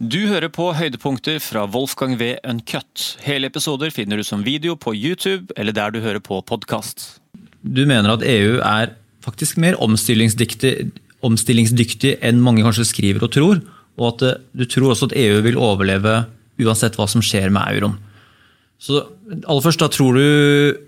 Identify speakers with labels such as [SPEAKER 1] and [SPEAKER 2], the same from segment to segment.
[SPEAKER 1] Du hører på høydepunkter fra Wolfgang V. Uncut. Hele episoder finner du som video på YouTube eller der du hører på podkast. Du mener at EU er faktisk mer omstillingsdyktig, omstillingsdyktig enn mange kanskje skriver og tror, og at eh, du tror også at EU vil overleve uansett hva som skjer med euroen. Så aller først, da tror du,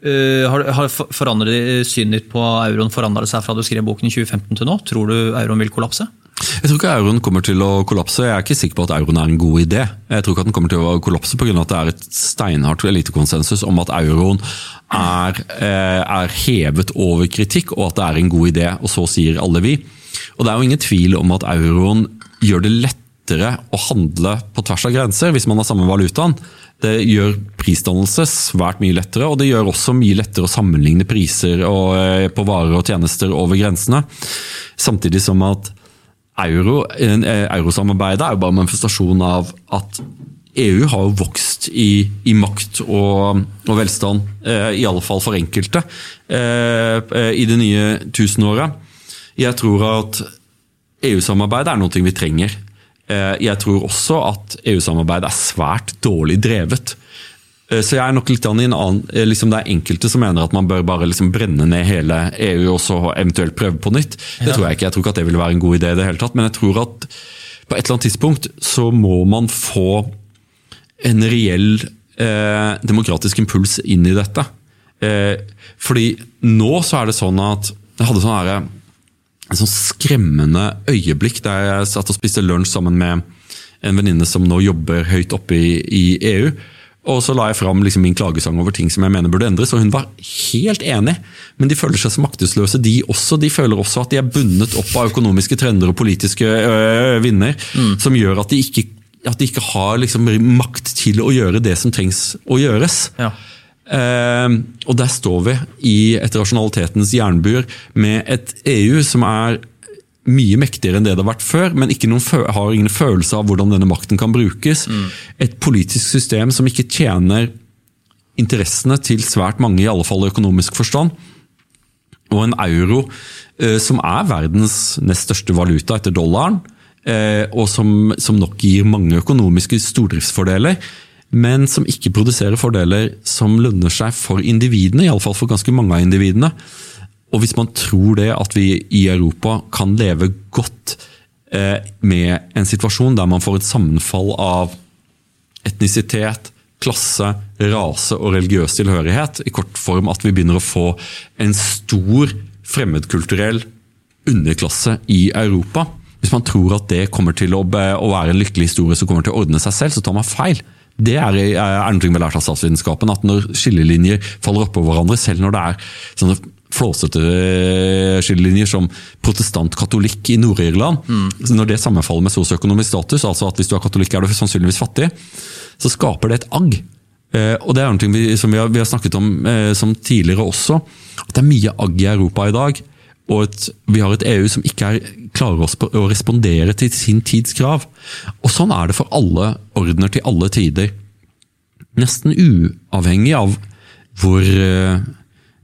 [SPEAKER 1] uh, Har, har synet ditt på euroen forandret seg fra du skrev boken i 2015 til nå? Tror du euroen vil kollapse?
[SPEAKER 2] Jeg tror ikke euroen kommer til å kollapse. Jeg er ikke sikker på at euroen er en god idé. Jeg tror ikke at den kommer til å kollapse pga. at det er et steinhardt elitekonsensus om at euroen er, eh, er, hevet over kritikk, og at det er en god idé. Og så sier alle vi. Og det er jo ingen tvil om at euroen gjør det lettere å handle på tvers av grenser hvis man har samme valutaen. Det gjør prisdannelse svært mye lettere, og det gjør også mye lettere å sammenligne priser eh, på varer og tjenester over grensene. Samtidig som at euro, eh, eurosamarbeidet er jo bare en manifestasjon av at EU har jo vokst i, i makt og, og velstand, eh, i alle fall for enkelte, eh, eh i det nye tusenåret. Jeg tror at EU-samarbeidet er noe vi trenger. Eh, jeg tror også at EU-samarbeidet er svært dårlig drevet. Eh, så jeg er nok litt i en annen, eh, liksom Det er enkelte som mener at man bør bare liksom brenne ned hele EU og så eventuelt prøve på nytt. Det ja. tror Jeg ikke. Jeg tror ikke at det vil være en god idé i det hele tatt. Men jeg tror at på et eller annet tidspunkt så må man få en reell eh, demokratisk impuls inn i dette. Eh, fordi nå så er det sånn at jeg hadde sånn her, en sånn skremmende øyeblikk der jeg satt og spiste lunsj sammen med en venninne som nå jobber høyt oppe i, i EU. Og så la jeg fram liksom min klagesang over ting som jeg mener burde endres, og hun var helt enig. Men de føler seg så maktesløse, de også. De føler også at de er bundet opp av økonomiske trender og politiske øh, vinder, mm. som gjør at de ikke, at de ikke har liksom makt til å gjøre det som trengs å gjøres. Ja. Uh, og der står vi i et rasjonalitetens jernbur med et EU som er mye mektigere enn det det har vært før, men har ingen følelse av hvordan denne makten kan brukes. Mm. Et politisk system som ikke tjener interessene til svært mange, i alle fall i økonomisk forstand. Og en euro eh, som er verdens nest største valuta etter dollaren, eh, og som, som nok gir mange økonomiske stordriftsfordeler, men som ikke produserer fordeler som lønner seg for individene, iallfall for ganske mange av individene. Og hvis man tror det at vi i Europa kan leve godt eh, med en situasjon der man får et sammenfall av etnisitet, klasse, rase og religiøs tilhørighet, i kort form at vi begynner å få en stor fremmedkulturell underklasse i Europa Hvis man tror at det kommer til å, være en lykkelig historie som kommer til å ordne seg selv, så tar man feil. Det er, er noe vi har lært av statsvitenskapen. At når skillelinjer faller oppå hverandre, selv når det er sånne flåsete skillelinjer som protestant-katolikk i Nord-Irland, mm. når det sammenfaller med sosioøkonomisk status, altså at hvis du er katolikk er du sannsynligvis fattig, så skaper det et agg. Eh, og det er noe vi, som vi har, vi har snakket om eh, som tidligere også, at det er mye agg i Europa i dag. Og et, vi har et EU som ikke er klarer å respondere til sin tids krav. Og sånn er det for alle ordener til alle tider. Nesten uavhengig av hvor eh,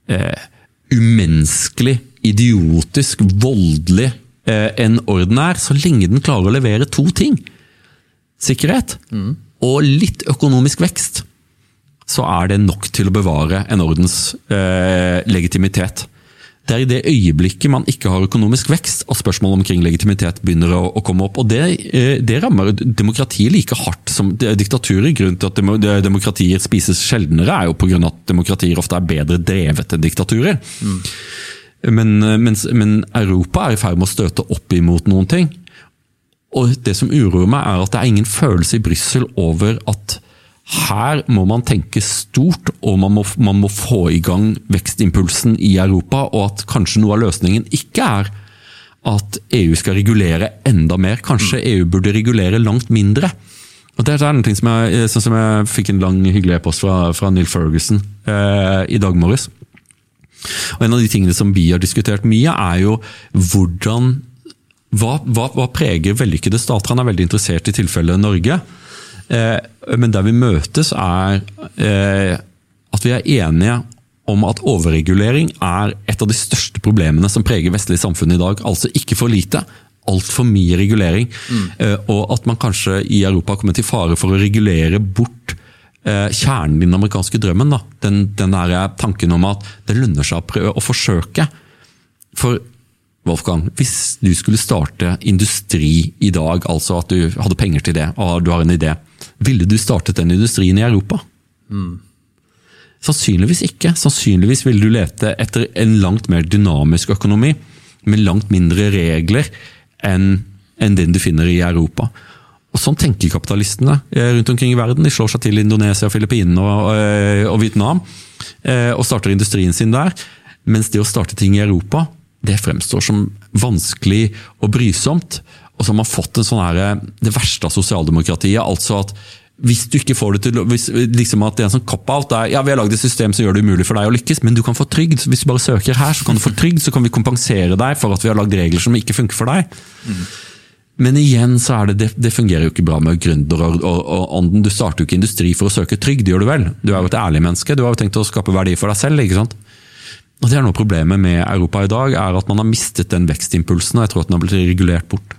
[SPEAKER 2] eh umenneskelig, idiotisk, voldelig eh, en orden er, så lenge den klarer å levere to ting. Sikkerhet mm. og litt økonomisk vekst. Så er det nok til å bevare en ordens eh, legitimitet. Det er i det øyeblikket man ikke har økonomisk vekst at spørsmålet omkring legitimitet begynner å, å komme opp. og det, eh, det, rammer demokratiet like hardt som diktaturer. Grunnen til at demokratier spises sjeldnere, er jo pga. at demokratier ofte er bedre drevet enn diktaturer. Mm. Men, eh, mens, men Europa er i ferd med å støte opp imot noen ting. Og det som uroer meg, er at det er ingen følelse i Brussel over at her må man tenke stort, og man må, man må, få i gang vekstimpulsen i Europa. Og at kanskje noe av løsningen ikke er at EU skal regulere enda mer. Kanskje mm. EU burde regulere langt mindre. Og Det er noe som jeg, sånn som jeg fikk en lang, hyggelig e-post fra, fra, Neil Ferguson eh, i dag morges. Og En av de tingene som vi har diskutert mye, er jo hvordan Hva, hva, hva preger vellykkede stater? Han er veldig interessert i tilfellet Norge. Eh, men der vi møtes, er eh, at vi er enige om at overregulering er et av de største problemene som preger vestlige samfunn i dag. Altså ikke for lite, altfor mye regulering. Mm. Og at man kanskje i Europa har kommet til fare for å regulere bort kjernen i den amerikanske drømmen. Da. Den, den tanken om at det lønner seg å prøve å forsøke. For Wolfgang, hvis du skulle starte industri i dag, altså at du hadde penger til det, og du har en idé, ville du startet den industrien i Europa? Mm. Sannsynligvis ikke. Sannsynligvis ville du lete etter en langt mer dynamisk økonomi, med langt mindre regler enn den du finner i Europa. Og Sånn tenker kapitalistene eh, rundt omkring i verden. De slår seg til Indonesia, Filippinene og, eh, og Vietnam eh, og starter industrien sin der. Mens det å starte ting i Europa det fremstår som vanskelig og brysomt. Og så har man fått en sånn her, det verste av sosialdemokratiet. altså at hvis du ikke får det til hvis, liksom at det er en sånn cop-out ja, Vi har lagd et system som gjør det umulig for deg å lykkes, men du kan få trygd. Hvis du bare søker her, så kan du få trygd, så kan vi kompensere deg for at vi har lagd regler som ikke funker for deg. Mm. Men igjen så er det, det, det fungerer jo ikke bra med gründerånden. Du starter jo ikke industri for å søke trygd, gjør du vel? Du er jo et ærlig menneske, du har jo tenkt å skape verdi for deg selv. ikke sant? Og det er noe Problemet med Europa i dag er at man har mistet den vekstimpulsen, og jeg tror at den har blitt regulert bort.